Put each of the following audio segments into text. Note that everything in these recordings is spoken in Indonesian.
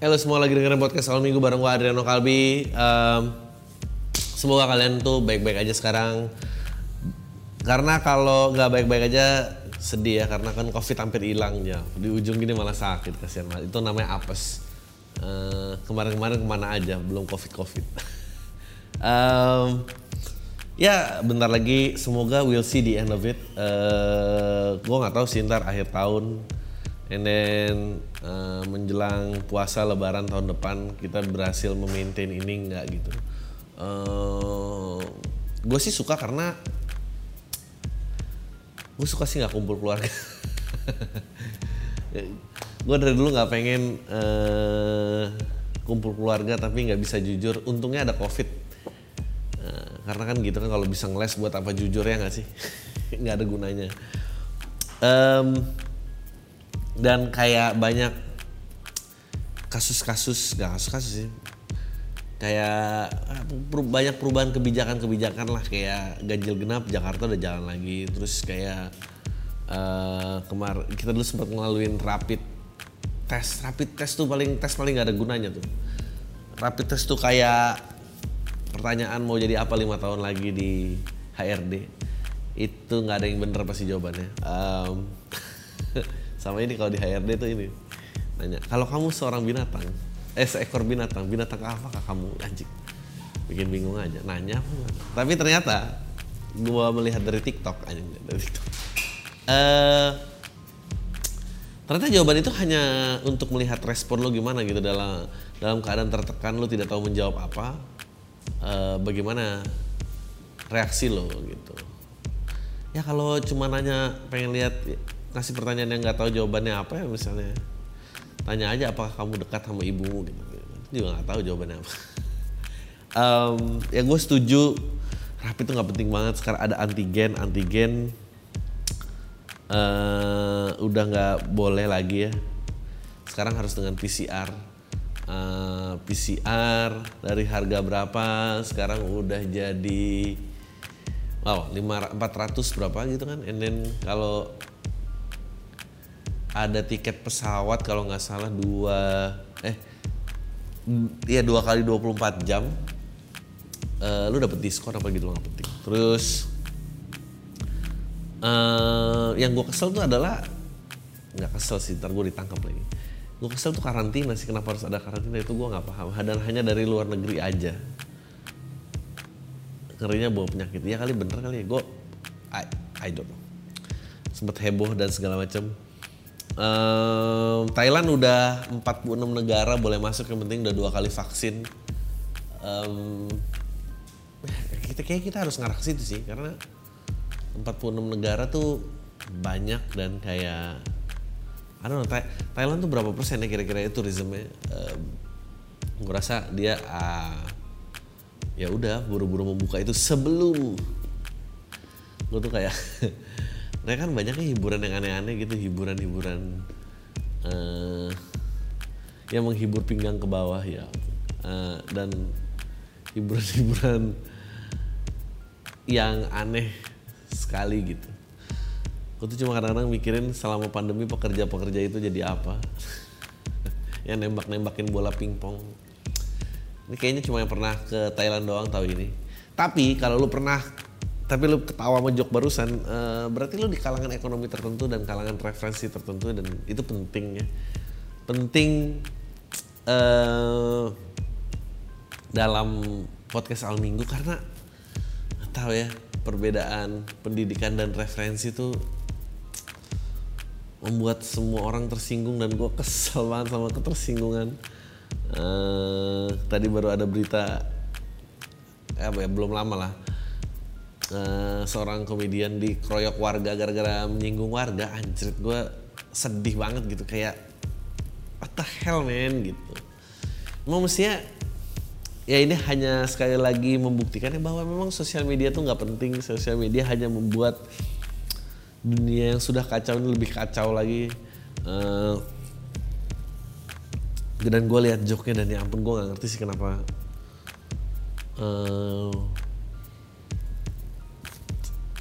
Halo semua lagi dengerin podcast awal minggu bareng gue Adriano Kalbi. Um, semoga kalian tuh baik-baik aja sekarang. Karena kalau nggak baik-baik aja sedih ya karena kan covid hampir hilang ya. Di ujung gini malah sakit kasihan banget. Itu namanya apes. Uh, kemarin-kemarin ke mana aja belum covid covid. um, ya bentar lagi semoga we'll see the end of it. Uh, gue nggak tahu sih ntar akhir tahun and then uh, menjelang puasa lebaran tahun depan kita berhasil memaintain ini nggak gitu. Uh, gue sih suka karena gue suka sih nggak kumpul keluarga. Gue dari dulu nggak pengen uh, kumpul keluarga tapi nggak bisa jujur. Untungnya ada covid. Uh, karena kan gitu kan kalau bisa ngeles buat apa jujur ya nggak sih? Nggak ada gunanya. Um, dan kayak banyak kasus-kasus gak kasus-kasus sih. Kayak banyak perubahan kebijakan-kebijakan lah. Kayak ganjil genap Jakarta udah jalan lagi. Terus kayak uh, kemar kita dulu sempat ngelaluin rapid test. Rapid test tuh paling tes paling gak ada gunanya tuh. Rapid test tuh kayak pertanyaan mau jadi apa lima tahun lagi di HRD itu nggak ada yang bener pasti jawabannya. Um, sama ini kalau di HRD itu ini nanya kalau kamu seorang binatang eh seekor binatang binatang apa kah kamu? Anjing. Bikin bingung aja nanya tapi ternyata gua melihat dari TikTok anjing dari TikTok. Uh, ternyata jawaban itu hanya untuk melihat respon lo gimana gitu dalam dalam keadaan tertekan lo tidak tahu menjawab apa uh, bagaimana reaksi lo gitu. Ya kalau cuma nanya pengen lihat ngasih pertanyaan yang nggak tahu jawabannya apa ya misalnya. Tanya aja apakah kamu dekat sama ibumu? Gitu, gitu. juga nggak tahu jawabannya apa. Um, ya gue setuju. Rapi itu nggak penting banget. Sekarang ada antigen antigen uh, udah nggak boleh lagi ya. Sekarang harus dengan PCR uh, PCR dari harga berapa? Sekarang udah jadi wow 5 400 berapa gitu kan? And then kalau ada tiket pesawat kalau nggak salah dua eh ya dua kali 24 jam. Uh, lu dapet diskon apa gitu nggak penting. Terus uh, yang gue kesel tuh adalah nggak kesel sih ntar gue ditangkap lagi. Gue kesel tuh karantina sih kenapa harus ada karantina itu gue nggak paham. Dan hanya dari luar negeri aja. Ngerinya bawa penyakit. Ya kali bener kali ya. Gue I, I don't know. Sempet heboh dan segala macam Um, Thailand udah 46 negara boleh masuk yang penting udah dua kali vaksin. Um, kita kayak kita harus ngarah ke situ sih karena 46 negara tuh banyak dan kayak I don't know Thailand tuh berapa persen ya kira-kira itu turismenya um, gue rasa dia uh, ya udah buru-buru membuka itu sebelum gue tuh kayak mereka kan banyaknya hiburan yang aneh-aneh gitu hiburan-hiburan uh, yang menghibur pinggang ke bawah ya. Uh, dan hiburan-hiburan yang aneh sekali gitu. Aku tuh cuma kadang-kadang mikirin selama pandemi pekerja-pekerja itu jadi apa. Yang nembak-nembakin bola pingpong. Ini kayaknya cuma yang pernah ke Thailand doang tahu ini. Tapi kalau lu pernah tapi lu ketawa sama jok barusan. Uh, berarti lu di kalangan ekonomi tertentu dan kalangan referensi tertentu dan itu penting ya. Penting uh, dalam podcast al minggu karena tahu ya perbedaan pendidikan dan referensi itu membuat semua orang tersinggung dan gue kesel banget sama ketersinggungan. Uh, tadi baru ada berita apa ya belum lama lah uh, seorang komedian dikeroyok warga gara-gara menyinggung warga anjir gue sedih banget gitu kayak what the hell man gitu. Mau mestinya ya ini hanya sekali lagi membuktikan bahwa memang sosial media tuh nggak penting. Sosial media hanya membuat dunia yang sudah kacau ini lebih kacau lagi. Uh, dan gue lihat joknya dan ya ampun gue nggak ngerti sih kenapa uh,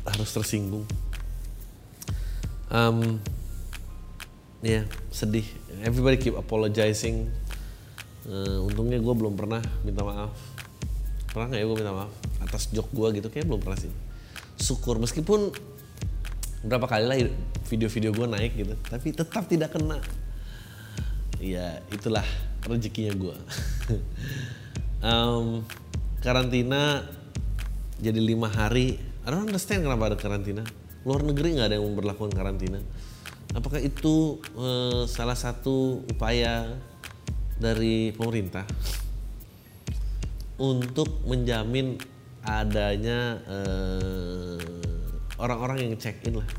harus tersinggung. Um, ya yeah, sedih. Everybody keep apologizing. Uh, untungnya gue belum pernah minta maaf. Pernah nggak ya gue minta maaf atas jok gue gitu? Kayak belum pernah sih. Syukur meskipun berapa kali lah video-video gue naik gitu tapi tetap tidak kena. Ya itulah rezekinya gue um, karantina jadi lima hari I don't understand kenapa ada karantina. Luar negeri nggak ada yang memperlakukan karantina. Apakah itu uh, salah satu upaya dari pemerintah untuk menjamin adanya uh, orang-orang yang check in lah?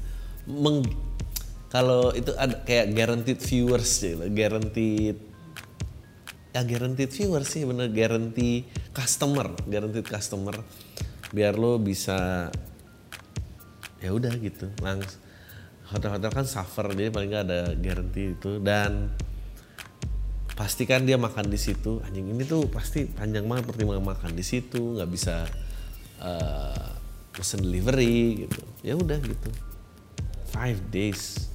Meng, kalau itu ada kayak guaranteed viewers sih guaranteed ya guaranteed viewers sih bener guarantee customer guaranteed customer biar lo bisa ya udah gitu. Langsung hotel-hotel kan suffer jadi paling nggak ada guarantee itu. Dan pastikan dia makan di situ. Anjing ini tuh pasti panjang banget pertimbangan makan di situ nggak bisa uh, pesen delivery gitu. Ya udah gitu. Five days.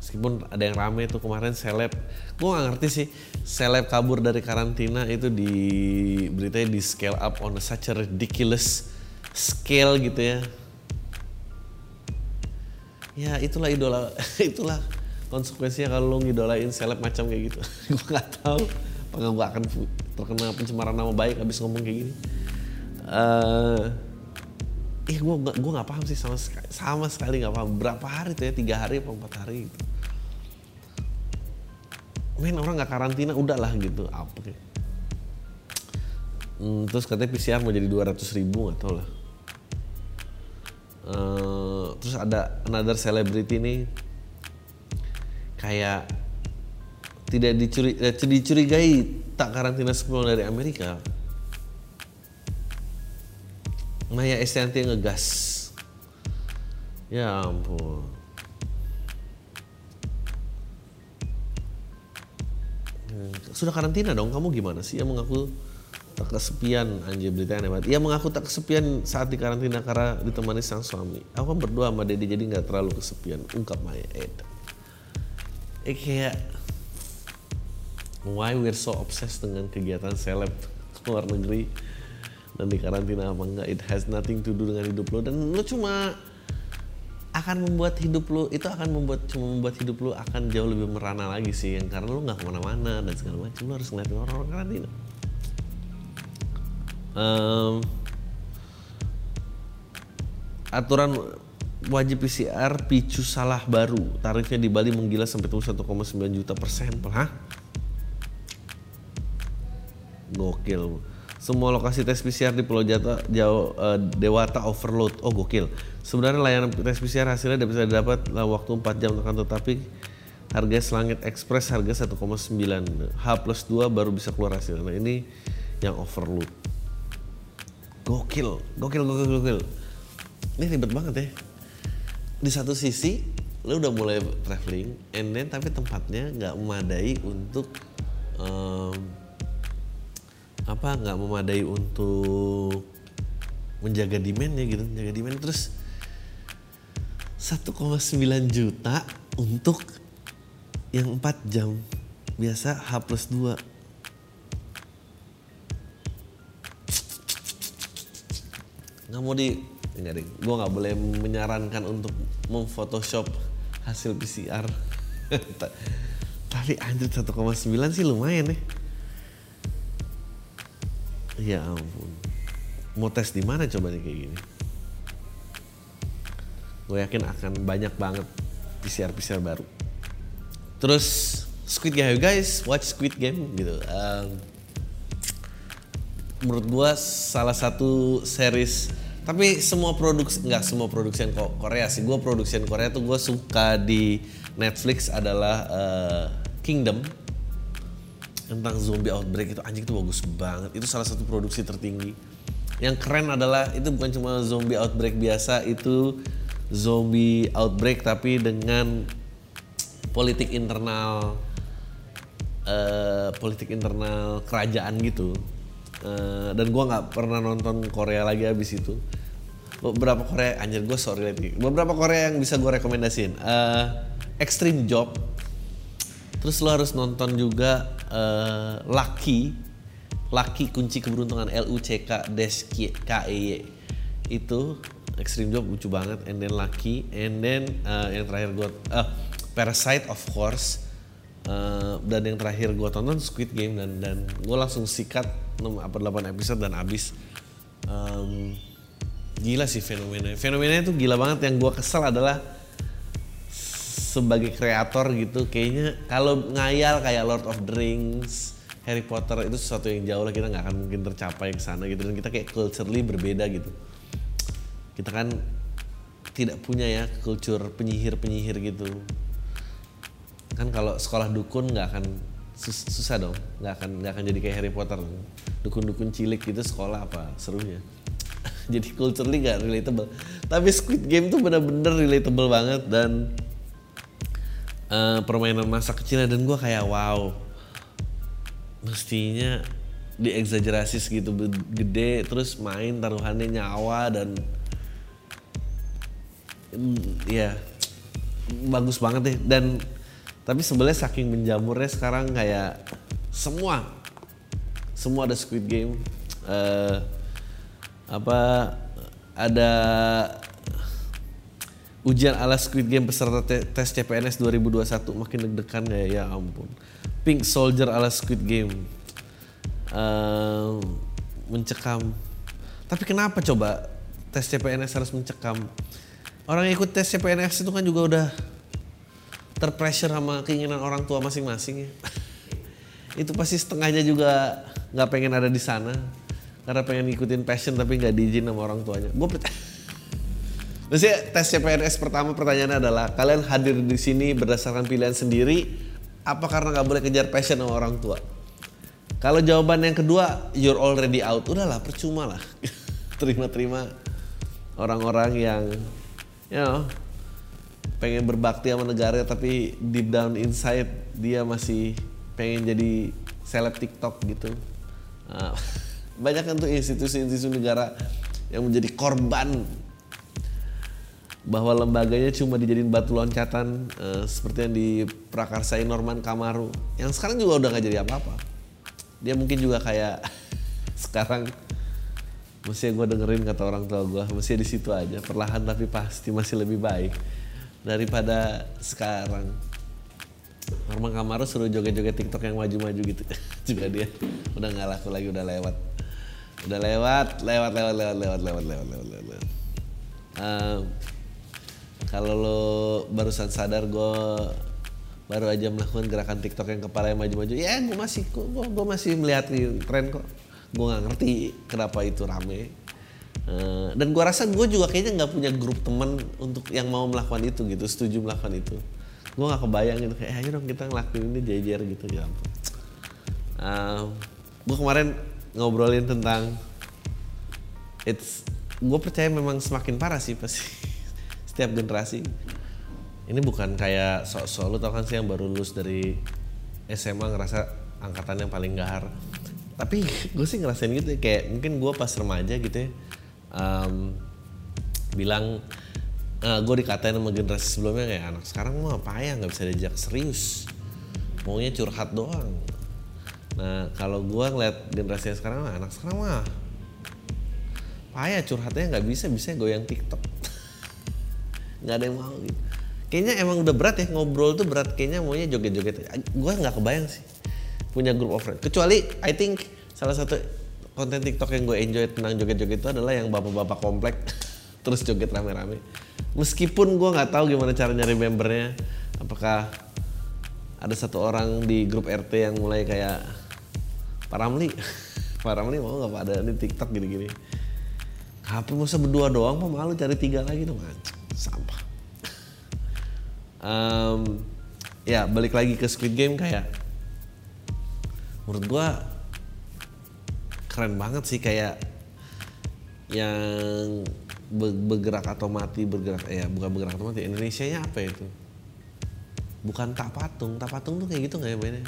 Meskipun ada yang rame tuh kemarin seleb gue gak ngerti sih. Seleb kabur dari karantina itu di beritanya di scale up on a such a ridiculous scale gitu ya. Ya itulah idola itulah konsekuensinya kalau lo ngidolain seleb macam kayak gitu. Gue gak tahu apakah gue akan terkena pencemaran nama baik habis ngomong kayak gini. Uh, eh gue gak nggak paham sih sama sekali sama sekali nggak paham. Berapa hari tuh ya? Tiga hari atau empat hari gitu men orang nggak karantina udahlah gitu. Apa kayak hmm, terus katanya PCR mau jadi 200 ribu nggak tau lah. Uh, terus ada another celebrity nih. Kayak tidak dicuri, eh, dicurigai tak karantina sebelum dari Amerika. Maya Estianti ngegas. Ya ampun. Sudah karantina dong, kamu gimana sih yang mengaku tak kesepian anjir berita aneh banget. Ia mengaku tak kesepian saat di karantina karena ditemani sang suami. Aku kan berdua sama Dedi jadi nggak terlalu kesepian. Ungkap Maya Ed. Eh kayak why we're so obsessed dengan kegiatan seleb luar negeri dan di karantina apa enggak it has nothing to do dengan hidup lo dan lo cuma akan membuat hidup lo itu akan membuat cuma membuat hidup lo akan jauh lebih merana lagi sih yang karena lo nggak ke mana-mana dan segala macam lo harus ngeliatin orang-orang karantina um, aturan wajib PCR picu salah baru. Tarifnya di Bali menggila sampai tuh 1,9 juta per sampel gokil semua lokasi tes PCR di Pulau Jata, Jawa, uh, Dewata overload. Oh gokil. Sebenarnya layanan tes PCR hasilnya bisa didapat dalam waktu 4 jam tekan tetapi harga selangit ekspres harga 1,9 H plus 2 baru bisa keluar hasilnya. Nah ini yang overload. Gokil, gokil, gokil, gokil. Ini ribet banget ya. Di satu sisi lo udah mulai traveling, and then tapi tempatnya nggak memadai untuk um, apa nggak memadai untuk menjaga demandnya gitu menjaga demand. Terus 1,9 juta untuk yang 4 jam biasa H plus 2 nggak mau di enggak deh gue nggak boleh menyarankan untuk memfotoshop hasil PCR tapi anjir 1,9 sih lumayan nih Ya ampun. Mau tes di mana coba nih kayak gini? Gue yakin akan banyak banget PCR-PCR baru. Terus Squid Game guys, watch Squid Game gitu. Um, menurut gue salah satu series tapi semua produksi nggak semua produksi Korea sih gue produksi Korea tuh gue suka di Netflix adalah uh, Kingdom tentang zombie outbreak itu anjing itu bagus banget. Itu salah satu produksi tertinggi. Yang keren adalah itu bukan cuma zombie outbreak biasa itu zombie outbreak tapi dengan politik internal uh, politik internal kerajaan gitu. Uh, dan gue nggak pernah nonton Korea lagi abis itu. Beberapa Korea anjir gue sorry lagi. Beberapa Korea yang bisa gue rekomendasiin. Uh, Extreme Job terus lo harus nonton juga uh, Lucky. Lucky kunci keberuntungan L U C K dash K E Y. Itu Extreme Job lucu banget. And then Lucky. And then uh, yang terakhir gue uh, Parasite of course. Uh, dan yang terakhir gue tonton Squid Game. Dan dan gue langsung sikat 6 apa 8 episode dan abis um, gila sih fenomena fenomena itu gila banget. Yang gue kesel adalah sebagai kreator gitu kayaknya kalau ngayal kayak Lord of the Rings Harry Potter itu sesuatu yang jauh lah kita nggak akan mungkin tercapai ke sana gitu. Dan kita kayak culturally berbeda gitu. Kita kan tidak punya ya kultur penyihir-penyihir gitu. Kan kalau sekolah dukun nggak akan sus susah dong. Nggak akan nggak akan jadi kayak Harry Potter. Dukun-dukun cilik gitu sekolah apa serunya? Jadi culturally gak relatable. Tapi Squid Game tuh bener-bener relatable banget dan uh, permainan masa kecilnya dan gue kayak wow mestinya dieksagerasi segitu gede terus main taruhannya nyawa dan mm, ya bagus banget deh. Dan tapi sebenarnya saking menjamurnya sekarang kayak semua semua ada Squid Game uh, apa ada ujian ala Squid Game peserta tes CPNS 2021 makin deg-degan ya ya ampun. Pink Soldier ala Squid Game. Uh, mencekam. Tapi kenapa coba tes CPNS harus mencekam? Orang yang ikut tes CPNS itu kan juga udah terpressure sama keinginan orang tua masing-masing ya. Itu pasti setengahnya juga nggak pengen ada di sana. Karena pengen ngikutin passion tapi nggak diizin sama orang tuanya. Gue. Maksudnya tes CPNS pertama pertanyaannya adalah kalian hadir di sini berdasarkan pilihan sendiri apa karena nggak boleh kejar passion sama orang tua? Kalau jawaban yang kedua you're already out, udahlah percuma lah. Terima-terima orang-orang yang you know, pengen berbakti sama negara tapi deep down inside dia masih pengen jadi seleb TikTok gitu. Uh, banyak kan tuh institusi-institusi negara yang menjadi korban bahwa lembaganya cuma dijadiin batu loncatan uh, seperti yang diprakarsai Norman Kamaru yang sekarang juga udah gak jadi apa-apa. Dia mungkin juga kayak sekarang mesti gue dengerin kata orang tua gue mesti di situ aja perlahan tapi pasti masih lebih baik daripada sekarang. Norman Kamaru suruh joget-joget TikTok yang maju-maju gitu. Juga dia udah nggak laku lagi udah lewat. Udah lewat lewat lewat lewat lewat lewat lewat lewat. Lewat, lewat. Um, kalau lo barusan sadar gue baru aja melakukan gerakan TikTok yang kepala yang maju-maju ya gue masih gue masih melihat tren kok. Gue nggak ngerti kenapa itu rame. Uh, dan gue rasa gue juga kayaknya nggak punya grup teman untuk yang mau melakukan itu gitu setuju melakukan itu. Gue nggak kebayang gitu kayak ayo dong kita ngelakuin ini jajar gitu ya uh, gue kemarin ngobrolin tentang it's gue percaya memang semakin parah sih pasti setiap generasi. Ini bukan kayak sok-sok lu tau kan sih yang baru lulus dari SMA ngerasa angkatan yang paling gahar. Tapi gue sih ngerasain gitu ya, kayak mungkin gue pas remaja gitu ya um, bilang uh, eh, gue dikatain sama generasi sebelumnya kayak anak sekarang mah apa ya nggak bisa diajak serius. Maunya curhat doang. Nah kalau gue ngeliat generasi sekarang anak sekarang mah payah curhatnya nggak bisa bisa goyang TikTok nggak ada yang mau gitu. Kayaknya emang udah berat ya ngobrol tuh berat. Kayaknya maunya joget-joget. Gue nggak kebayang sih punya group of friends. Kecuali I think salah satu konten TikTok yang gue enjoy tentang joget-joget itu adalah yang bapak-bapak komplek terus joget rame-rame. Meskipun gue nggak tahu gimana cara nyari membernya apakah ada satu orang di grup RT yang mulai kayak Pak Ramli Pak Ramli mau nggak ada ini TikTok gini-gini? HP masa berdua doang mah malu cari tiga lagi dong anjing sampah. Um, ya balik lagi ke Squid Game kayak menurut gua keren banget sih kayak yang be- bergerak atau mati bergerak ya bukan bergerak atau mati Indonesia nya apa itu? Bukan tak patung. Tak patung tuh kayak gitu nggak ya mainnya?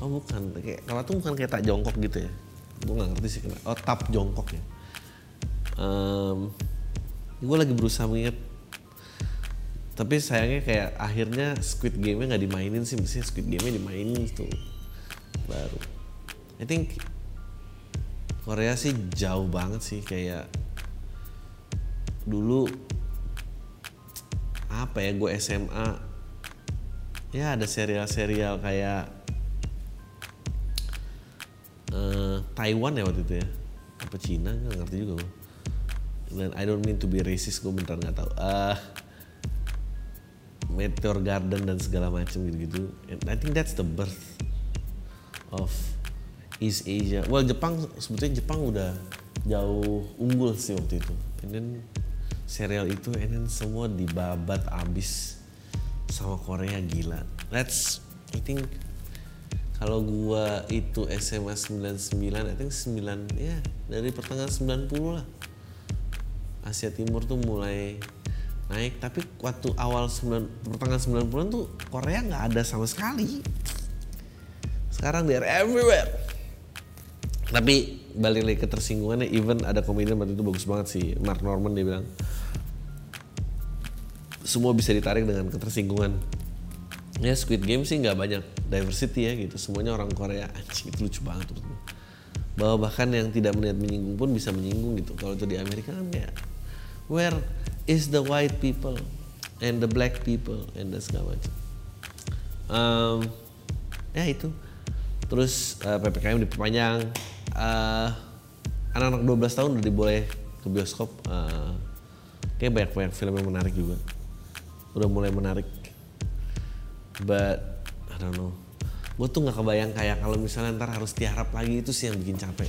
Oh bukan. Kayak tak patung bukan kayak tak jongkok gitu ya? Gue nggak ngerti sih kenapa. Oh tap jongkok ya. Um, gue lagi berusaha mengingat. Tapi sayangnya kayak akhirnya Squid Game-nya nggak dimainin sih mestinya Squid Game-nya dimainin tuh baru. I think Korea sih jauh banget sih kayak dulu apa ya gue SMA ya ada serial-serial kayak eh, Taiwan ya waktu itu ya. Apa Cina nggak ngerti juga gue dan I don't mean to be racist gue bentar nggak tahu. Eh, Meteor Garden dan segala macam gitu-gitu. And I think that's the birth of East Asia. Well Jepang sebetulnya Jepang udah jauh unggul sih waktu itu. And then serial itu and then semua dibabat abis sama Korea gila. That's I think kalau gua itu SMA 99 I think 9 ya dari pertengahan 90 lah Asia Timur tuh mulai naik tapi waktu awal 9, pertengahan 90-an tuh Korea nggak ada sama sekali. Sekarang they're everywhere. Tapi balik lagi ke tersinggungannya even ada komedian waktu itu bagus banget sih Mark Norman dia bilang semua bisa ditarik dengan ketersinggungan. Ya Squid Game sih nggak banyak diversity ya gitu semuanya orang Korea. Anjing itu lucu banget bahwa bahkan yang tidak melihat menyinggung pun bisa menyinggung gitu. Kalau itu di Amerika kan kayak where is the white people and the black people and the segala macam. Um, ya itu. Terus eh, ppkm diperpanjang. Eh, anak-anak 12 tahun udah diboleh ke bioskop. Eh, kayak banyak banyak film yang menarik juga. Udah mulai menarik. But I don't know. Gue tuh nggak kebayang kayak kalau misalnya ntar harus tiarap lagi itu sih yang bikin capek.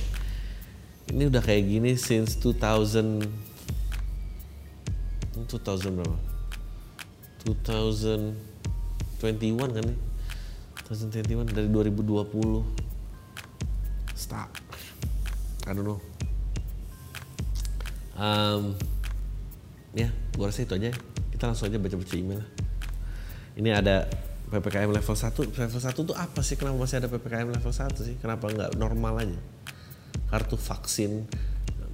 Ini udah kayak gini since 2000 2000 berapa? 2021 kan nih 2021 dari 2020 stop I don't know. Um, ya gue rasa itu aja. Kita langsung aja baca-baca email lah. Ini ada PPKM level 1 level 1 tuh apa sih? Kenapa masih ada PPKM level 1 sih? Kenapa nggak normal aja? Kartu vaksin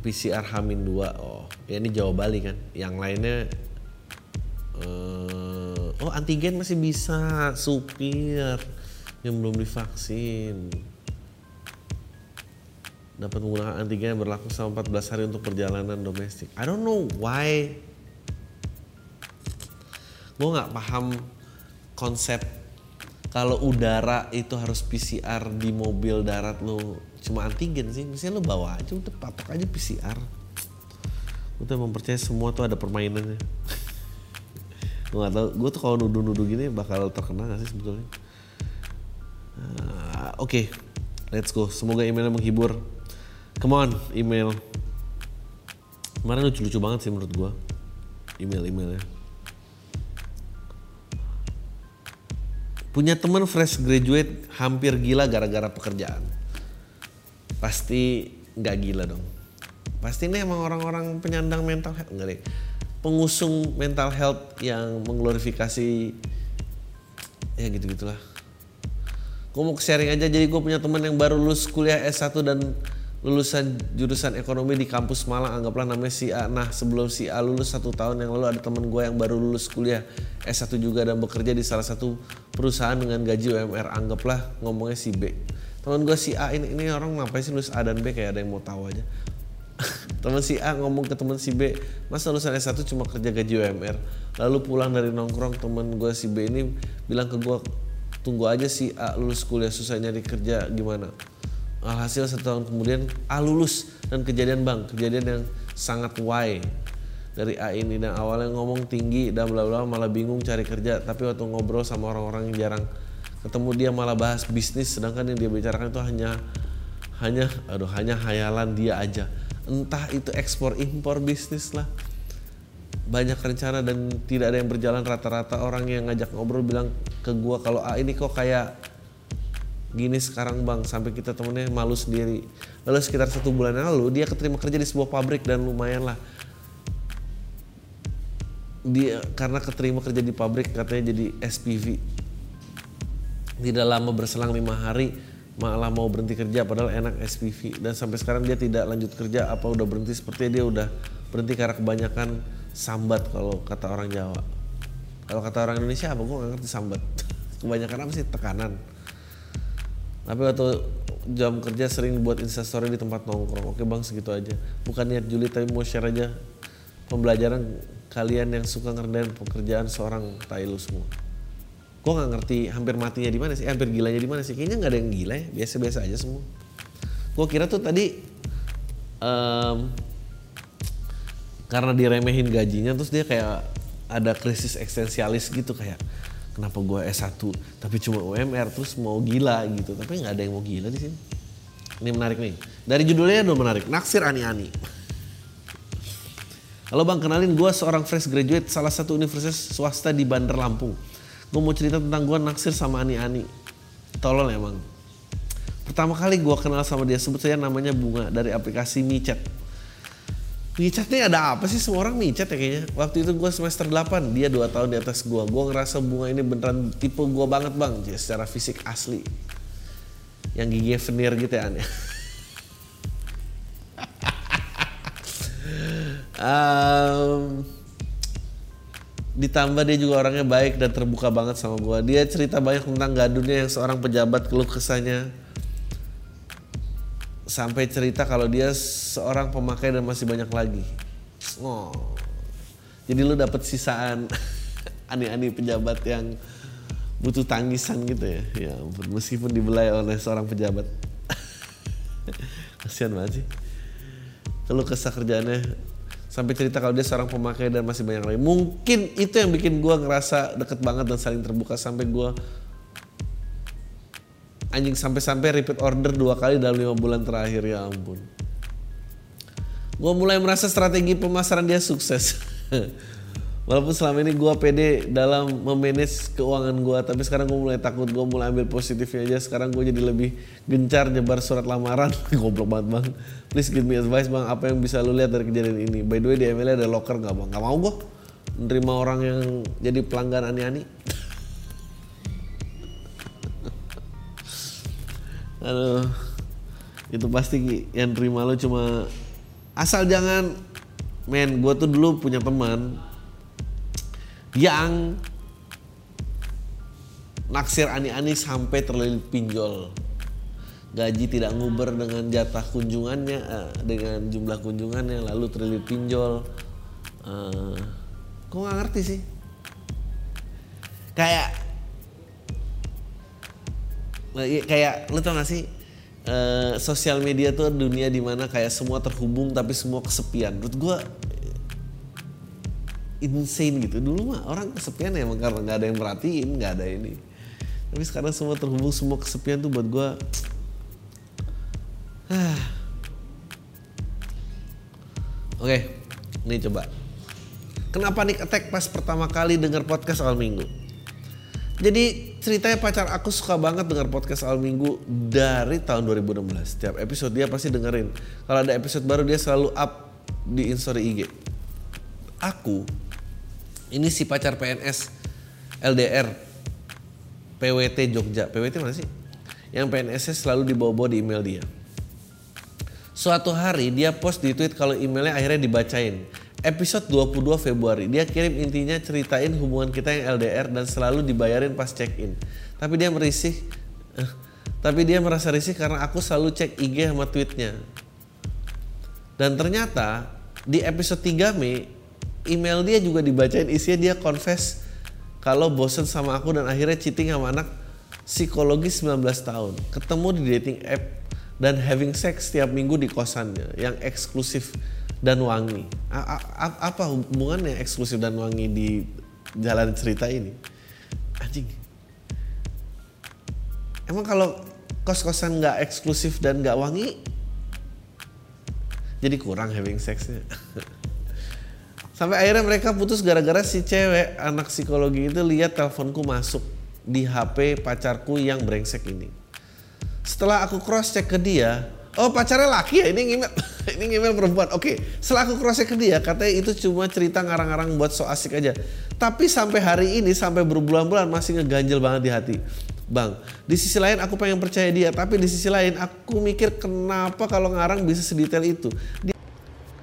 PCR Hamin 2 oh. Ya ini Jawa Bali kan. Yang lainnya eh, oh antigen masih bisa. Supir yang belum divaksin. Dapat menggunakan antigen yang berlaku selama 14 hari untuk perjalanan domestik. I don't know why. Gue nggak paham konsep kalau udara itu harus PCR di mobil darat lo cuma antigen sih. Misalnya lo bawa aja udah patok aja PCR udah mempercayai semua tuh ada permainannya. Gue gak tau gue tuh kalau nuduh-nuduh gini bakal terkena gak sih sebetulnya? Ah, oke. Let's go. Semoga emailnya menghibur. Come on email. Kemarin lucu-lucu banget sih menurut gue email-emailnya. Punya teman fresh graduate hampir gila gara-gara pekerjaan pasti nggak gila dong. Pasti ini emang orang-orang penyandang mental health enggak deh. Pengusung mental health yang mengglorifikasi ya gitu gitulah gue mau sharing aja jadi gue punya teman yang baru lulus kuliah S1 dan lulusan jurusan ekonomi di kampus Malang. Anggaplah namanya si A. Nah sebelum si A lulus satu tahun yang lalu ada teman gue yang baru lulus kuliah S1 juga dan bekerja di salah satu perusahaan dengan gaji UMR anggaplah ngomongnya si B teman gue si A ini, ini orang ngapain sih lulus A dan B? Kayak ada yang mau tahu aja. Teman si A ngomong ke teman si B masa lulusan S1 cuma kerja gaji UMR lalu pulang dari nongkrong teman gue si B ini bilang ke gue tunggu aja si A lulus kuliah susah nyari kerja gimana? Alhasil satu tahun kemudian A lulus dan kejadian bang, kejadian yang sangat why. Dari A ini dan awalnya ngomong tinggi dan bla bla malah bingung cari kerja. Tapi waktu ngobrol sama orang-orang yang jarang ketemu dia malah bahas bisnis sedangkan yang dia bicarakan itu hanya hanya aduh hanya hayalan dia aja. Entah itu ekspor impor bisnis lah. Banyak rencana dan tidak ada yang berjalan. Rata-rata orang yang ngajak ngobrol bilang ke gua kalau ah, ini kok kayak gini sekarang bang. Sampai kita temennya malu sendiri. Lalu sekitar satu bulan lalu dia keterima kerja di sebuah pabrik dan lumayan lah. Dia karena keterima kerja di pabrik katanya jadi SPV tidak lama berselang lima hari malah mau berhenti kerja padahal enak SPV dan sampai sekarang dia tidak lanjut kerja apa udah berhenti? Seperti dia udah berhenti karena kebanyakan sambat kalau kata orang Jawa. Kalau kata orang Indonesia apa? Gue gak ngerti sambat. Kebanyakan apa sih? Tekanan. Tapi waktu jam kerja sering buat instastory di tempat nongkrong. Oke bang segitu aja. Bukan niat Juli tapi mau share aja pembelajaran kalian yang suka ngerdain pekerjaan seorang Tailu semua gue nggak ngerti hampir matinya di mana sih eh, hampir gilanya di mana sih. Kayaknya nggak ada yang gila ya biasa-biasa aja semua. Gue kira tuh tadi um, karena diremehin gajinya terus dia kayak ada krisis eksistensialis gitu kayak kenapa gue S1 tapi cuma UMR terus mau gila gitu. Tapi nggak ada yang mau gila di sini. Ini menarik nih. Dari judulnya udah menarik naksir ani-ani. Halo bang, kenalin gue seorang fresh graduate salah satu universitas swasta di Bandar Lampung gue mau cerita tentang gue naksir sama Ani-Ani. Tolol emang. Pertama kali gue kenal sama dia sebut saya namanya Bunga dari aplikasi micet. Micet nih ada apa sih? Semua orang micet ya kayaknya. Waktu itu gue semester 8 dia 2 tahun di atas gue gue ngerasa Bunga ini beneran tipe gue banget bang. Jadi secara fisik asli. Yang gigi veneer gitu ya aneh um, ditambah dia juga orangnya baik dan terbuka banget sama gue dia cerita banyak tentang gadunnya yang seorang pejabat keluh kesahnya. Sampai cerita kalau dia seorang pemakai dan masih banyak lagi. Oh. Jadi lu dapet sisaan aneh-aneh pejabat yang butuh tangisan gitu ya. Ya meskipun dibelai oleh seorang pejabat. Kasihan banget sih. Kalau kesah kerjaannya sampai cerita kalau dia seorang pemakai dan masih banyak lagi. Mungkin itu yang bikin gue ngerasa deket banget dan saling terbuka sampai gue anjing sampai-sampai repeat order dua kali dalam lima bulan terakhir. Ya ampun. Gue mulai merasa strategi pemasaran dia sukses Walaupun selama ini gue pede dalam memanage keuangan gue, tapi sekarang gue mulai takut, gue mulai ambil positifnya aja. Sekarang gue jadi lebih gencar nyebar surat lamaran. Goblok banget bang. Please give me advice bang, apa yang bisa lu lihat dari kejadian ini? By the way di ML ada locker nggak bang? Gak mau gue menerima orang yang jadi pelanggan ani-ani. Aduh, itu pasti yang terima lo cuma asal jangan men gue tuh dulu punya teman yang naksir ani-ani sampai terlilit pinjol. Gaji tidak nguber dengan jatah kunjungannya, uh, dengan jumlah kunjungannya, lalu terlilit pinjol. Uh, kok nggak ngerti sih? Kayak kayak lu tau gak sih uh, sosial media tuh dunia di mana kayak semua terhubung tapi semua kesepian menurut gue insane gitu. Dulu mah orang kesepian ya karena nggak ada yang merhatiin nggak ada ini. Tapi sekarang semua terhubung semua kesepian tuh buat gue oke ini coba. Kenapa Nick Attack pas pertama kali dengar podcast awal minggu? Jadi ceritanya pacar aku suka banget dengar podcast awal minggu dari tahun 2016 setiap episode dia pasti dengerin. Kalau ada episode baru dia selalu up di instastory IG aku ini si pacar PNS LDR PWT Jogja. PWT mana sih? Yang PNS selalu dibawa-bawa di email dia. Suatu hari dia post di tweet kalau emailnya akhirnya dibacain. Episode 22 Februari dia kirim intinya ceritain hubungan kita yang LDR dan selalu dibayarin pas check in. Tapi dia merisih eh, tapi dia merasa risih karena aku selalu cek IG sama tweetnya. Dan ternyata di episode 3 Mei email dia juga dibacain isinya dia confess kalau bosen sama aku dan akhirnya cheating sama anak psikologis 19 tahun. Ketemu di dating app dan having sex setiap minggu di kosannya yang eksklusif dan wangi. A a apa hubungannya eksklusif dan wangi di jalan cerita ini? Anjing. Emang kalau kos-kosan nggak eksklusif dan nggak wangi jadi kurang having sexnya sampai akhirnya mereka putus gara-gara si cewek anak psikologi itu lihat teleponku masuk di HP pacarku yang brengsek ini. Setelah aku cross check ke dia oh pacarnya laki ya? Ini email ini email perempuan. Oke setelah aku cross check ke dia katanya itu cuma cerita ngarang-ngarang buat so asik aja. Tapi sampai hari ini sampai berbulan-bulan masih ngeganjel banget di hati. Bang, di sisi lain aku pengen percaya dia, tapi di sisi lain aku mikir kenapa kalau ngarang bisa sedetail itu. Dia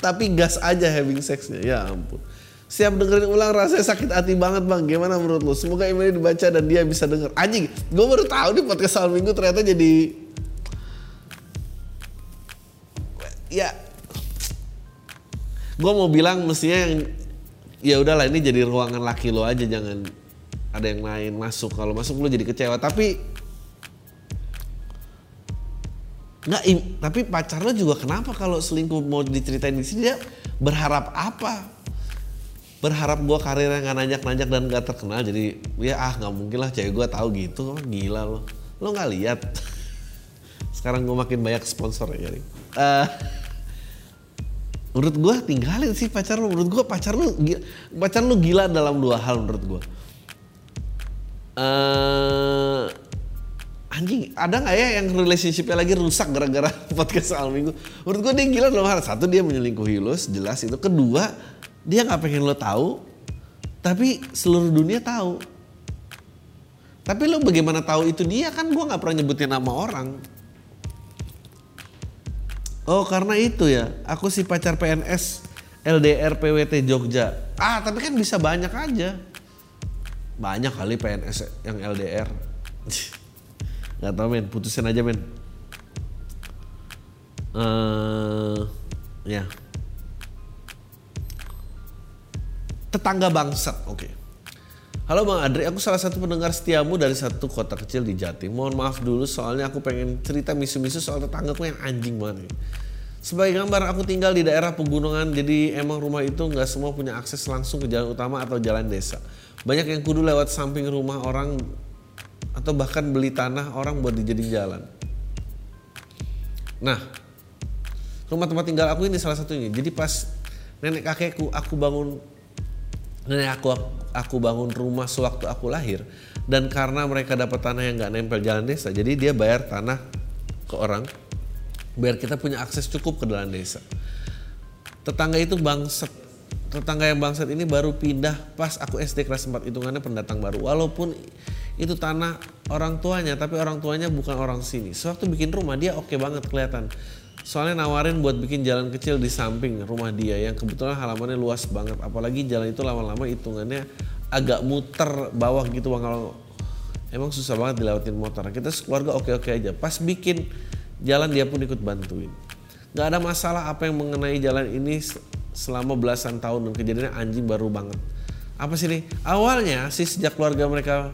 tapi gas aja having sexnya, ya ampun. Siap dengerin ulang rasanya sakit hati banget bang. Gimana menurut lo? Semoga emailnya dibaca dan dia bisa denger. Anjing, gue baru tahu di podcast awal minggu ternyata jadi ya gue mau bilang mestinya yang ya udahlah ini jadi ruangan laki lo aja jangan ada yang lain masuk kalau masuk lo jadi kecewa tapi nggak tapi pacar lo juga kenapa kalau selingkuh mau diceritain di sini? Dia berharap apa? Berharap gue karirnya nggak nanjak-nanjak dan gak terkenal jadi ya ah nggak mungkin lah cewek gue tahu gitu. Gila lo. Lo nggak lihat? Sekarang gue makin banyak sponsor ya Eh, menurut gue tinggalin sih pacar lu menurut gue pacar gi- pacar lu gila dalam dua hal menurut gue eh anjing ada nggak ya yang relationshipnya lagi rusak gara-gara podcast soal minggu menurut gue dia gila dalam hal satu dia menyelingkuhi lo jelas itu kedua dia nggak pengen lo tahu tapi seluruh dunia tahu tapi lo bagaimana tahu itu dia kan gue nggak pernah nyebutin nama orang Oh karena itu ya, aku si pacar PNS LDR PWT Jogja. Ah tapi kan bisa banyak aja. Banyak kali PNS yang LDR. Gak tau men, putusin aja men. eh ya. Tetangga bangsat, oke. Halo Bang Adri, aku salah satu pendengar setiamu dari satu kota kecil di Jatim. Mohon maaf dulu soalnya aku pengen cerita misu-misu soal tetanggaku yang anjing banget. nih. Sebagai gambar, aku tinggal di daerah pegunungan, jadi emang rumah itu nggak semua punya akses langsung ke jalan utama atau jalan desa. Banyak yang kudu lewat samping rumah orang atau bahkan beli tanah orang buat dijadiin jalan. Nah, rumah tempat tinggal aku ini salah satunya. Jadi pas nenek kakekku aku bangun nenek aku aku bangun rumah sewaktu aku lahir dan karena mereka dapat tanah yang nggak nempel jalan desa, jadi dia bayar tanah ke orang biar kita punya akses cukup ke dalam desa. Tetangga itu bangsat. Tetangga yang bangsat ini baru pindah pas aku SD kelas 4 hitungannya pendatang baru. Walaupun itu tanah orang tuanya, tapi orang tuanya bukan orang sini. Sewaktu bikin rumah dia oke banget kelihatan. Soalnya nawarin buat bikin jalan kecil di samping rumah dia yang kebetulan halamannya luas banget. Apalagi jalan itu lama-lama hitungannya agak muter bawah gitu bang kalau emang susah banget dilewatin motor. Kita keluarga oke-oke aja. Pas bikin jalan dia pun ikut bantuin. Gak ada masalah apa yang mengenai jalan ini selama belasan tahun dan kejadiannya anjing baru banget. Apa sih nih? Awalnya sih sejak keluarga mereka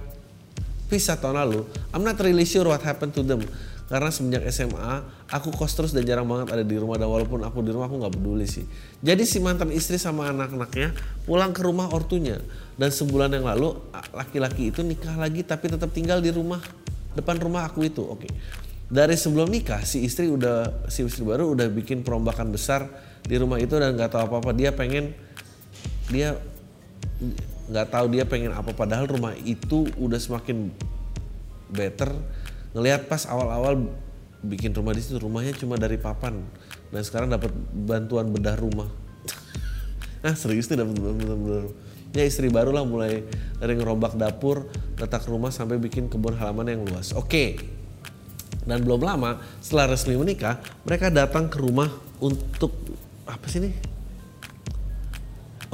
pisah tahun lalu, I'm not really sure what happened to them. Karena semenjak SMA, aku kos terus dan jarang banget ada di rumah dan walaupun aku di rumah aku nggak peduli sih. Jadi si mantan istri sama anak-anaknya pulang ke rumah ortunya dan sebulan yang lalu laki-laki itu nikah lagi tapi tetap tinggal di rumah depan rumah aku itu. Oke. Dari sebelum nikah si istri udah si istri baru udah bikin perombakan besar di rumah itu dan nggak tahu apa-apa. Dia pengen dia nggak tahu dia pengen apa. Padahal rumah itu udah semakin better. Ngelihat pas awal-awal bikin rumah di situ rumahnya cuma dari papan. Dan sekarang dapat bantuan bedah rumah. Ah serius tuh dapat bantuan bedah rumah. Ya istri baru lah mulai dari dapur letak rumah sampai bikin kebun halaman yang luas. Oke. Dan belum lama setelah resmi menikah mereka datang ke rumah untuk apa sih nih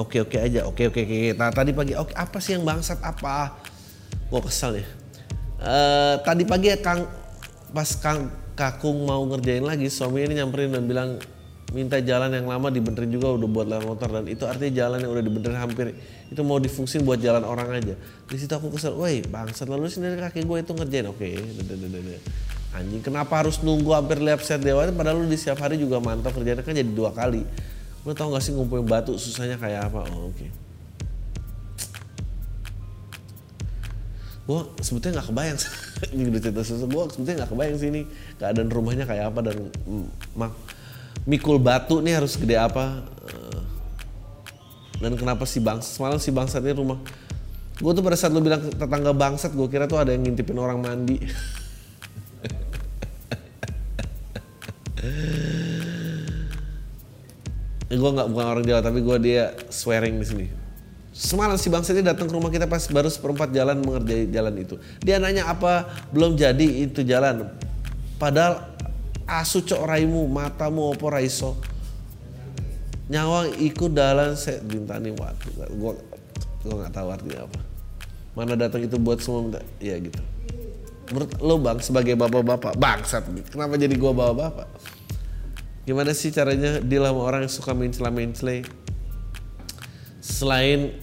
Oke oke aja, oke oke oke. Nah, tadi pagi, oke apa sih yang bangsat apa? Gua kesel ya. Eh, tadi pagi ya Kang, pas Kang Kakung mau ngerjain lagi, suami ini nyamperin dan bilang minta jalan yang lama dibenerin juga udah buat lewat motor dan itu artinya jalan yang udah dibenerin hampir itu mau difungsin buat jalan orang aja. Di situ aku kesel, woi bangsat lalu sendiri kaki gue itu ngerjain, oke, anjing kenapa harus nunggu hampir lihat set dewa padahal lu di setiap hari juga mantap kerjanya kan jadi dua kali. Lu tau gak sih ngumpulin batu susahnya kayak apa? Oh, oke. gue sebetulnya nggak kebayang ini udah cerita susah gue sebetulnya nggak kebayang sih ini keadaan rumahnya kayak apa dan mm, mak mikul batu nih harus gede apa Eh, dan kenapa si bang semalam si bangsat ini rumah gue tuh pada saat lu bilang tetangga bangsat gue kira tuh ada yang ngintipin orang mandi gue nggak bukan orang Jawa tapi gue dia swearing di sini Semalam si bangsa ini datang ke rumah kita pas baru seperempat jalan mengerjai jalan itu. Dia nanya apa belum jadi itu jalan. Padahal asu cok raimu, matamu opo raiso. Nyawang ikut dalan saya bintani waktu. Gue gue nggak tahu artinya apa. Mana datang itu buat semua minta, ya gitu. Menurut lo bang sebagai bapak-bapak bangsat, kenapa jadi gua bapak-bapak? Gimana sih caranya deal sama orang yang suka mencela-mencela? selain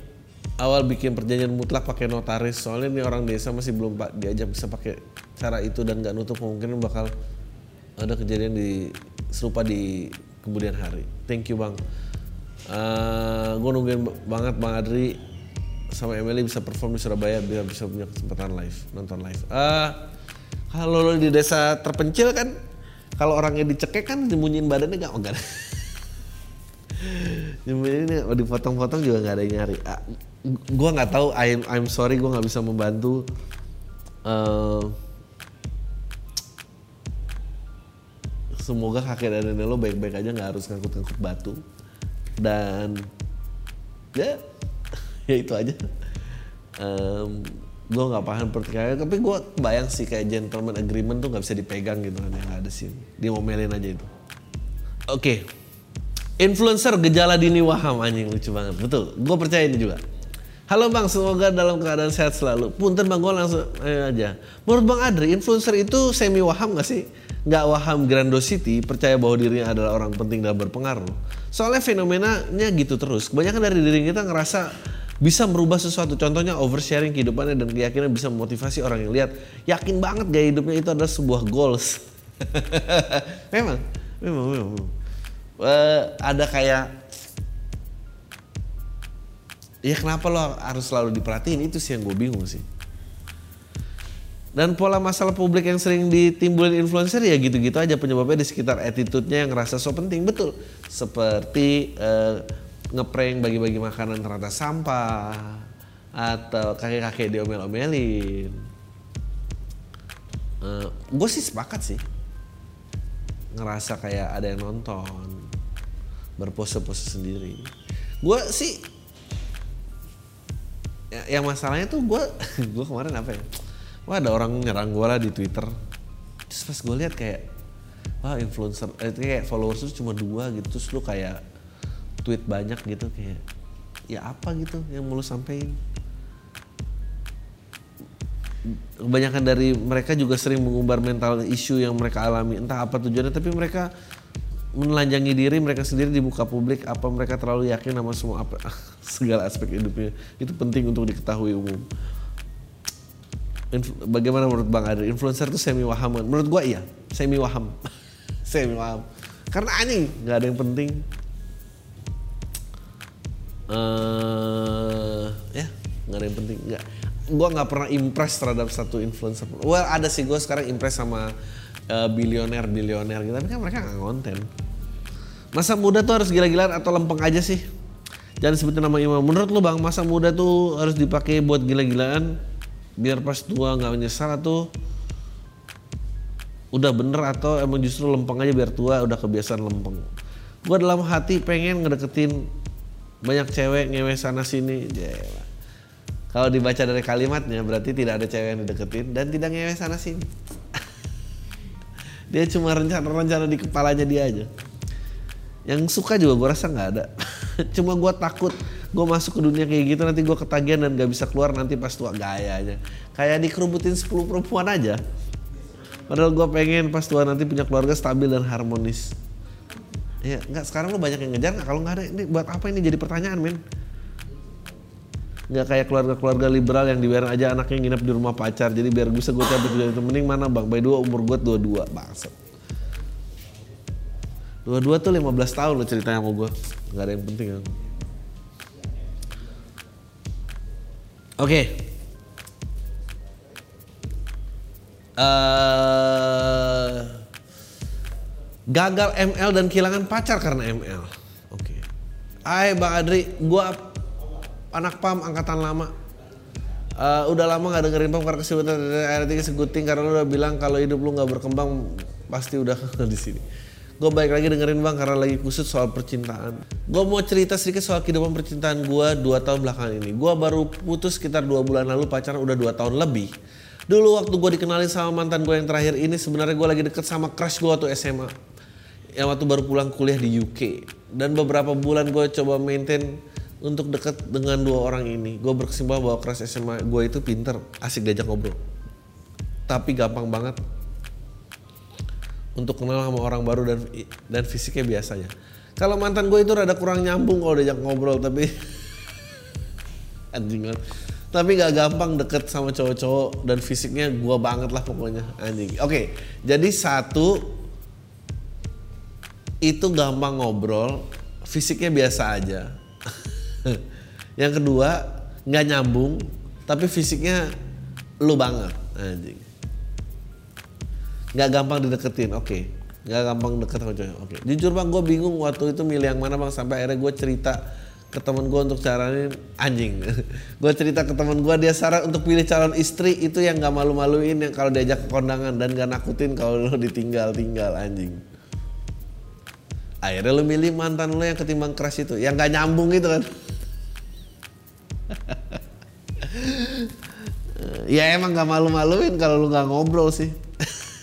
awal bikin perjanjian mutlak pakai notaris soalnya ini orang desa masih belum pak diajak bisa pakai cara itu dan nggak nutup kemungkinan bakal ada kejadian di serupa di kemudian hari thank you bang uh, gue nungguin banget bang Adri sama Emily bisa perform di Surabaya biar bisa punya kesempatan live nonton live uh, kalau lo di desa terpencil kan kalau orangnya dicekek kan dimunyin badannya nggak enggak Nyembunyiin dipotong-potong juga nggak ada yang nyari. Ah, gua nggak tahu. I'm I'm sorry gue nggak bisa membantu. Eh, semoga kakek dan nenek lo baik-baik aja nggak harus ngangkut-ngangkut batu dan ya ya itu aja. Um, gue nggak paham pertikaian tapi gue bayang sih kayak gentleman agreement tuh nggak bisa dipegang gitu kan yang ada sih dia ngomelin aja itu oke Influencer gejala dini waham anjing lucu banget. Betul. Gue percaya ini juga. Halo bang, semoga dalam keadaan sehat selalu. Punten bang, gue langsung ayo aja. Menurut bang Adri, influencer itu semi waham gak sih? Gak waham grandiosity, percaya bahwa dirinya adalah orang penting dan berpengaruh. Soalnya fenomenanya gitu terus. Kebanyakan dari diri kita ngerasa bisa merubah sesuatu. Contohnya oversharing kehidupannya dan keyakinan bisa memotivasi orang yang lihat. Yakin banget gaya hidupnya itu adalah sebuah goals. memang, memang, memang. uh, ada kayak ya kenapa lo harus selalu diperhatiin itu sih yang gue bingung sih dan pola masalah publik yang sering ditimbulin influencer ya gitu-gitu aja penyebabnya di sekitar attitude-nya yang ngerasa so penting betul seperti uh, ngeprank bagi-bagi makanan ternyata sampah atau kakek-kakek diomel-omelin. Uh, gue sih sepakat sih. Ngerasa kayak ada yang nonton berpose-pose sendiri. Gue sih ya, yang masalahnya tuh gue gue kemarin apa ya? Wah ada orang nyerang gue lah di twitter. Terus pas gue lihat kayak wah influencer eh, kayak followers tuh cuma dua gitu. Terus lu kayak tweet banyak gitu kayak ya apa gitu yang mau lu sampein? Kebanyakan dari mereka juga sering mengumbar mental issue yang mereka alami. Entah apa tujuannya tapi mereka menelanjangi diri mereka sendiri di muka publik apa mereka terlalu yakin sama semua apa segala aspek hidupnya. Itu penting untuk diketahui umum. Inf bagaimana menurut Bang Adri? Influencer itu semi waham menurut gua iya semi waham. Semi waham. Karena anjing nggak ada yang penting uh, ya nggak ada yang penting nggak gue nggak pernah impress terhadap satu influencer. Well ada sih gue sekarang impress sama uh, bilioner bilioner gitu, tapi kan mereka nggak konten. Masa muda tuh harus gila-gilaan atau lempeng aja sih? Jangan sebutin nama imam. Menurut lu bang, masa muda tuh harus dipakai buat gila-gilaan biar pas tua nggak menyesal atau udah bener atau emang justru lempeng aja biar tua udah kebiasaan lempeng. Gue dalam hati pengen ngedeketin banyak cewek ngewe sana sini. Jela kalau dibaca dari kalimatnya berarti tidak ada cewek yang dideketin dan tidak ngewe sana sini. dia cuma rencana-rencana di kepalanya dia aja. Yang suka juga gue rasa nggak ada. cuma gue takut gue masuk ke dunia kayak gitu nanti gue ketagihan dan gak bisa keluar nanti pas tua gaya aja. Kayak dikerubutin 10 perempuan aja. Padahal gue pengen pas tua nanti punya keluarga stabil dan harmonis. Ya nggak sekarang lo banyak yang ngejar nggak? Kalau nggak ada ini buat apa ini jadi pertanyaan men? Nggak kayak keluarga-keluarga liberal yang dibiarin aja anaknya nginep di rumah pacar. Jadi biar bisa gue cabut dari itu. Mending mana bang? By dua umur gue dua dua bangsat. Dua dua tuh 15 tahun lo ceritanya sama gue. Nggak ada yang penting kan. Oke. Eh, gagal ML dan kehilangan pacar karena ML. Oke. Hai Bang Adri, gua anak PAM angkatan lama. Eh, udah lama gak dengerin PAM karena kesibukan akhirnya seguting karena lu udah bilang kalau hidup lu nggak berkembang pasti udah di sini. Gue balik lagi dengerin bang karena lagi kusut soal percintaan. Gue mau cerita sedikit soal kehidupan percintaan gue dua tahun belakangan ini. Gue baru putus sekitar dua bulan lalu pacaran udah dua tahun lebih. Dulu waktu gue dikenalin sama mantan gue yang terakhir ini sebenarnya gue lagi deket sama crush gue waktu SMA. Yang waktu baru pulang kuliah di UK. Dan beberapa bulan gue coba maintain untuk deket dengan dua orang ini. Gue berkesimpulan bahwa crush SMA gue itu pinter, asik diajak ngobrol. Tapi gampang banget untuk kenal sama orang baru dan dan fisiknya biasanya. Kalau mantan gue itu rada kurang nyambung kalau diajak ngobrol tapi anjing banget. Tapi gak gampang deket sama cowok-cowok dan fisiknya gue banget lah pokoknya anjing. Oke, jadi satu itu gampang ngobrol, fisiknya biasa aja. Yang kedua nggak nyambung, tapi fisiknya lu banget anjing nggak gampang dideketin oke okay. nggak gampang deket sama cowok oke okay. jujur bang gue bingung waktu itu milih yang mana bang sampai akhirnya gue cerita ke temen gue untuk carain anjing gue cerita ke temen gue dia saran untuk pilih calon istri itu yang nggak malu-maluin yang kalau diajak ke kondangan dan gak nakutin kalau lo ditinggal tinggal anjing akhirnya lo milih mantan lo yang ketimbang keras itu. Yang gak nyambung itu kan. Ya emang gak malu-maluin kalau lu gak ngobrol sih.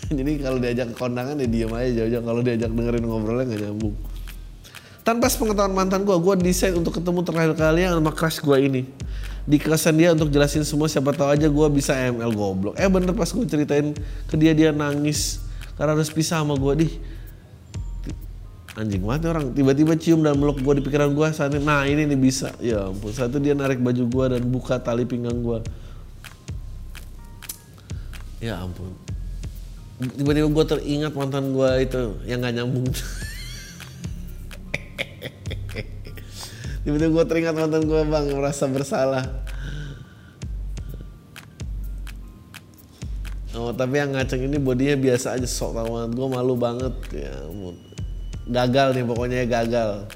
Jadi kalau diajak ke kondangan ya diem aja jauh-jauh. Kalau diajak dengerin ngobrolnya nggak nyambung. Tanpa sepengetahuan mantan gue gue desain untuk ketemu terakhir kali yang sama crush gue ini. Di kesan dia untuk jelasin semua siapa tahu aja gue bisa ML goblok. Eh bener pas gue ceritain ke dia dia nangis. Karena harus pisah sama gue di anjing banget orang. Tiba-tiba cium dan meluk gue di pikiran gue saat ini nah ini nih bisa. Ya ampun saat itu dia narik baju gue dan buka tali pinggang gue ya ampun. Tiba-tiba gue teringat mantan gue itu yang gak nyambung. Tiba-tiba gue teringat mantan gue bang merasa bersalah. Oh tapi yang ngaceng ini bodinya biasa aja sok tau gue malu banget. Ya ampun gagal nih pokoknya gagal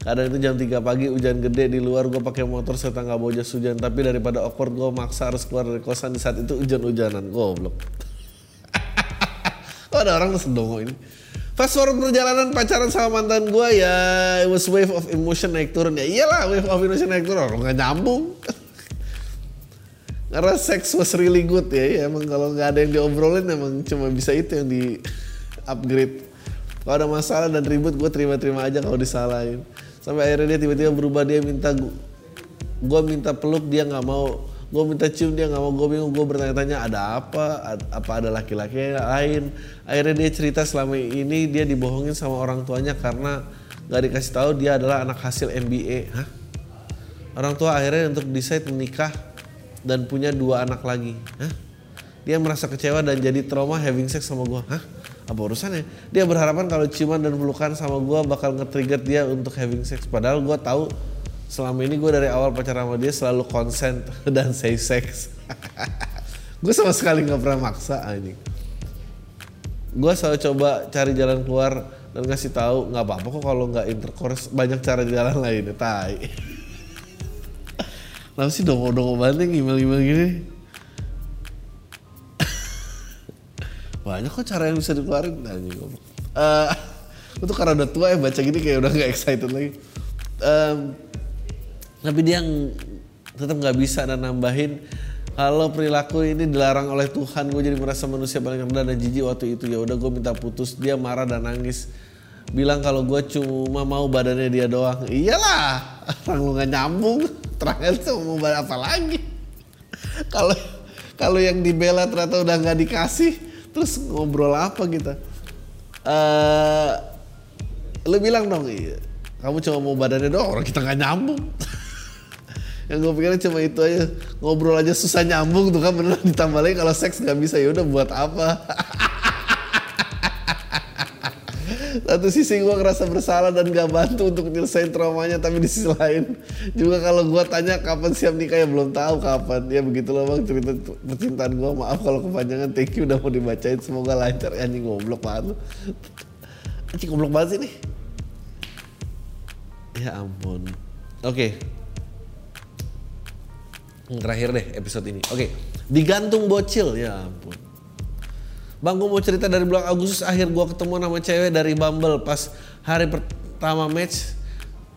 Kadang itu jam 3 pagi hujan gede di luar gue pakai motor serta nggak bawa jas hujan tapi daripada awkward gue maksa harus keluar dari kosan di saat itu hujan-hujanan goblok. Oh ada orang sedongo ini. Fast forward perjalanan pacaran sama mantan gue ya it was wave of emotion naik turun ya iyalah wave of emotion naik turun orang nggak nyambung. Karena sex was really good ya, ya emang kalau nggak ada yang diobrolin emang cuma bisa itu yang di upgrade. Kalau ada masalah dan ribut gue terima-terima aja kalau disalahin. Sampai akhirnya dia tiba-tiba berubah dia minta gue minta peluk dia nggak mau gue minta cium dia nggak mau gue bingung gue bertanya-tanya ada apa apa ada laki-laki lain akhirnya dia cerita selama ini dia dibohongin sama orang tuanya karena nggak dikasih tahu dia adalah anak hasil MBA Hah? orang tua akhirnya untuk decide menikah dan punya dua anak lagi Hah? dia merasa kecewa dan jadi trauma having sex sama gue Hah? Apa urusannya? Dia berharapan kalau ciuman dan pelukan sama gue bakal nge-trigger dia untuk having sex. Padahal gue tahu selama ini gue dari awal pacaran sama dia selalu consent dan say sex. Gue sama sekali nggak pernah maksa anjing. Gue selalu coba cari jalan keluar dan ngasih tahu nggak apa-apa kok kalau nggak intercourse. Banyak cara jalan lain tai. Kenapa sih dongo-dongo banget email-email gini banyak kok cara yang bisa dikeluarin. Anjing uh, itu karena udah tua ya baca gini kayak udah gak excited lagi. Um, tapi dia tetap nggak bisa dan nambahin kalau perilaku ini dilarang oleh Tuhan. Gue jadi merasa manusia paling rendah dan jijik waktu itu. Ya udah gue minta putus. Dia marah dan nangis. Bilang kalau gue cuma mau badannya dia doang. Iyalah orang lu nggak nyambung. Terakhir tuh mau apa lagi? Kalau kalau yang dibela ternyata udah nggak dikasih terus ngobrol apa kita? Eh lu bilang dong iya. Kamu cuma mau badannya doang orang kita nggak nyambung. Yang gue pikirnya cuma itu aja. Ngobrol aja susah nyambung tuh kan beneran ditambah lagi kalau seks nggak bisa. Ya udah buat apa satu sisi gue ngerasa bersalah dan gak bantu untuk nyelesain traumanya tapi di sisi lain juga kalau gue tanya kapan siap nikah ya belum tahu kapan. Ya begitulah bang cerita percintaan gue maaf kalau kepanjangan thank you udah mau dibacain. Semoga lancar. Anjing goblok banget lu. Anjing goblok banget sih nih ya ampun. Oke. Terakhir deh episode ini. Oke. Digantung bocil. Ya ampun Bang gue mau cerita dari bulan Agustus akhir gue ketemu sama cewek dari Bumble. Pas hari pertama match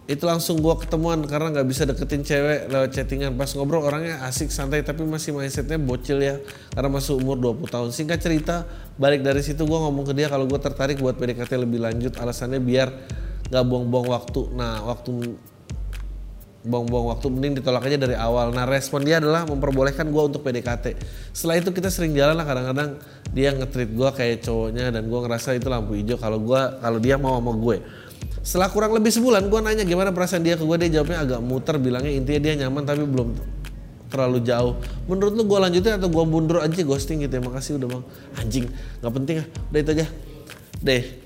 itu langsung gue ketemuan karena nggak bisa deketin cewek lewat chattingan. Pas ngobrol orangnya asik santai tapi masih mindsetnya bocil ya. Karena masih umur 20 tahun. Singkat cerita balik dari situ gue ngomong ke dia kalau gue tertarik buat PDKT lebih lanjut. Alasannya biar nggak buang-buang waktu. Nah waktu buang-buang waktu mending ditolak aja dari awal. Nah respon dia adalah memperbolehkan gue untuk PDKT. Setelah itu kita sering jalan lah kadang-kadang dia ngetrit gue kayak cowoknya dan gue ngerasa itu lampu hijau kalau gue kalau dia mau sama gue. Setelah kurang lebih sebulan gue nanya gimana perasaan dia ke gue dia jawabnya agak muter bilangnya intinya dia nyaman tapi belum terlalu jauh. Menurut lu gue lanjutin atau gue mundur aja ghosting gitu ya makasih udah bang anjing nggak penting ah udah itu aja deh